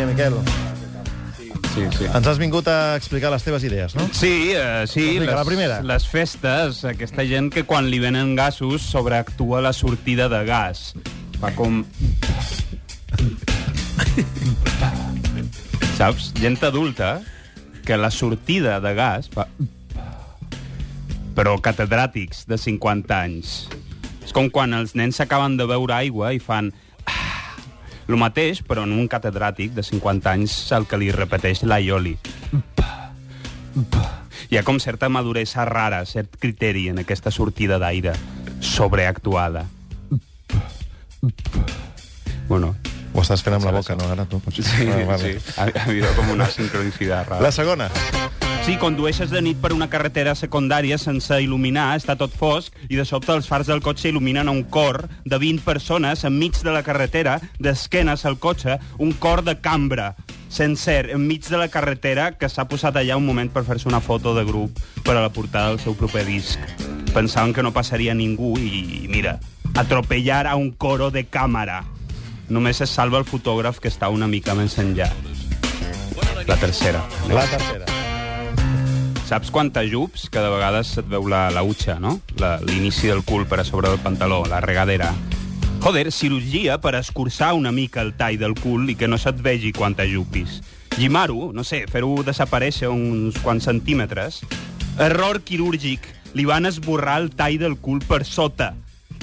Primer, Miquel, Sí, sí. ens has vingut a explicar les teves idees, no? Sí, uh, sí, Vinga, la primera. les festes, aquesta gent que quan li venen gasos sobreactua la sortida de gas. Fa com... Saps? Gent adulta que la sortida de gas fa... Però catedràtics de 50 anys. És com quan els nens s'acaben de beure aigua i fan... El mateix, però en un catedràtic de 50 anys el que li repeteix la Ioli. Hi ha com certa maduresa rara, cert criteri en aquesta sortida d'aire sobreactuada. Bueno, Ho estàs fent amb la boca, no? Ara tu sí, Ah, vale. sí. Ha, ha habido com una sincronicidad rara. La segona. Sí, condueixes de nit per una carretera secundària sense il·luminar, està tot fosc, i de sobte els fars del cotxe il·luminen un cor de 20 persones enmig de la carretera, d'esquenes al cotxe, un cor de cambra, sencer, enmig de la carretera, que s'ha posat allà un moment per fer-se una foto de grup per a la portada del seu proper disc. Pensaven que no passaria ningú i, mira, atropellar a un coro de càmera. Només es salva el fotògraf que està una mica més enllà. La tercera. La tercera. Saps quanta jups? Que de vegades et veu la, la utxa, no? L'inici del cul per a sobre del pantaló, la regadera. Joder, cirurgia per escurçar una mica el tall del cul i que no se't vegi quanta jupis. Llimaru, no sé, fer-ho desaparèixer uns quants centímetres. Error quirúrgic. Li van esborrar el tall del cul per sota.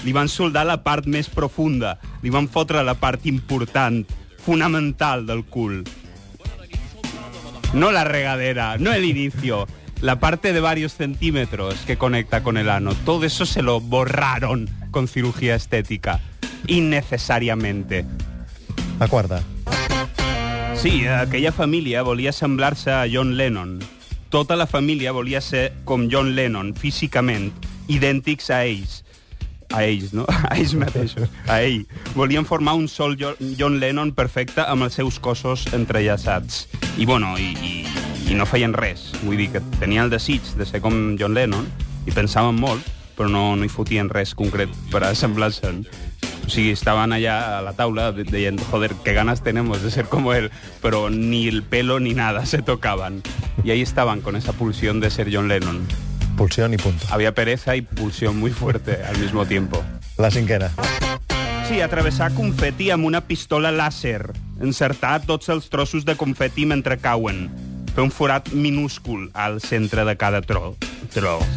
Li van soldar la part més profunda. Li van fotre la part important, fonamental del cul. No la regadera, no el inicio. La parte de varios centímetros que conecta con el ano. Todo eso se lo borraron con cirugía estética. Innecesariamente. La quarta. Sí, aquella família volia semblar-se a John Lennon. Tota la família volia ser com John Lennon, físicament, idèntics a ells. A ells, no? A ells mateixos. A ell. Volien formar un sol Jo- John Lennon perfecte amb els seus cossos entrellaçats. I, bueno, i, i, i no feien res. Vull dir que tenien el desig de ser com John Lennon i pensaven molt, però no, no hi fotien res concret per assemblar-se'n. O sigui, estaban allá a la taula de- diciendo, joder, qué ganas tenemos de ser como él, pero ni el pelo ni nada se tocaban. Y ahí estaban con esa pulsión de ser John Lennon. Pulsió ni punto. Había pereza y pulsión muy fuerte al mismo tiempo. La cinquena. Sí, atravessar confeti amb una pistola làser. Encertar tots els trossos de confeti mentre cauen. Fer un forat minúscul al centre de cada tro. tro.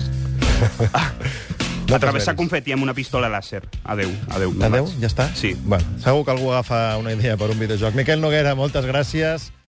No Atravessar confeti amb una pistola làser. Adeu, adeu. vaig. ja està? Sí. Bueno, segur que algú agafa una idea per un videojoc. Miquel Noguera, moltes gràcies.